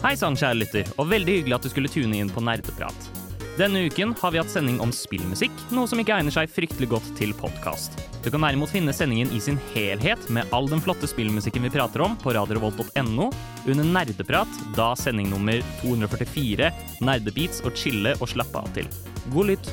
Hei sann, kjære lytter, og veldig hyggelig at du skulle tune inn på Nerdeprat. Denne uken har vi hatt sending om spillmusikk, noe som ikke egner seg fryktelig godt til podkast. Du kan derimot finne sendingen i sin helhet med all den flotte spillmusikken vi prater om på radiorevolt.no under Nerdeprat, da sending nummer 244, Nerdebeats og chille og slappe av til. God lytt!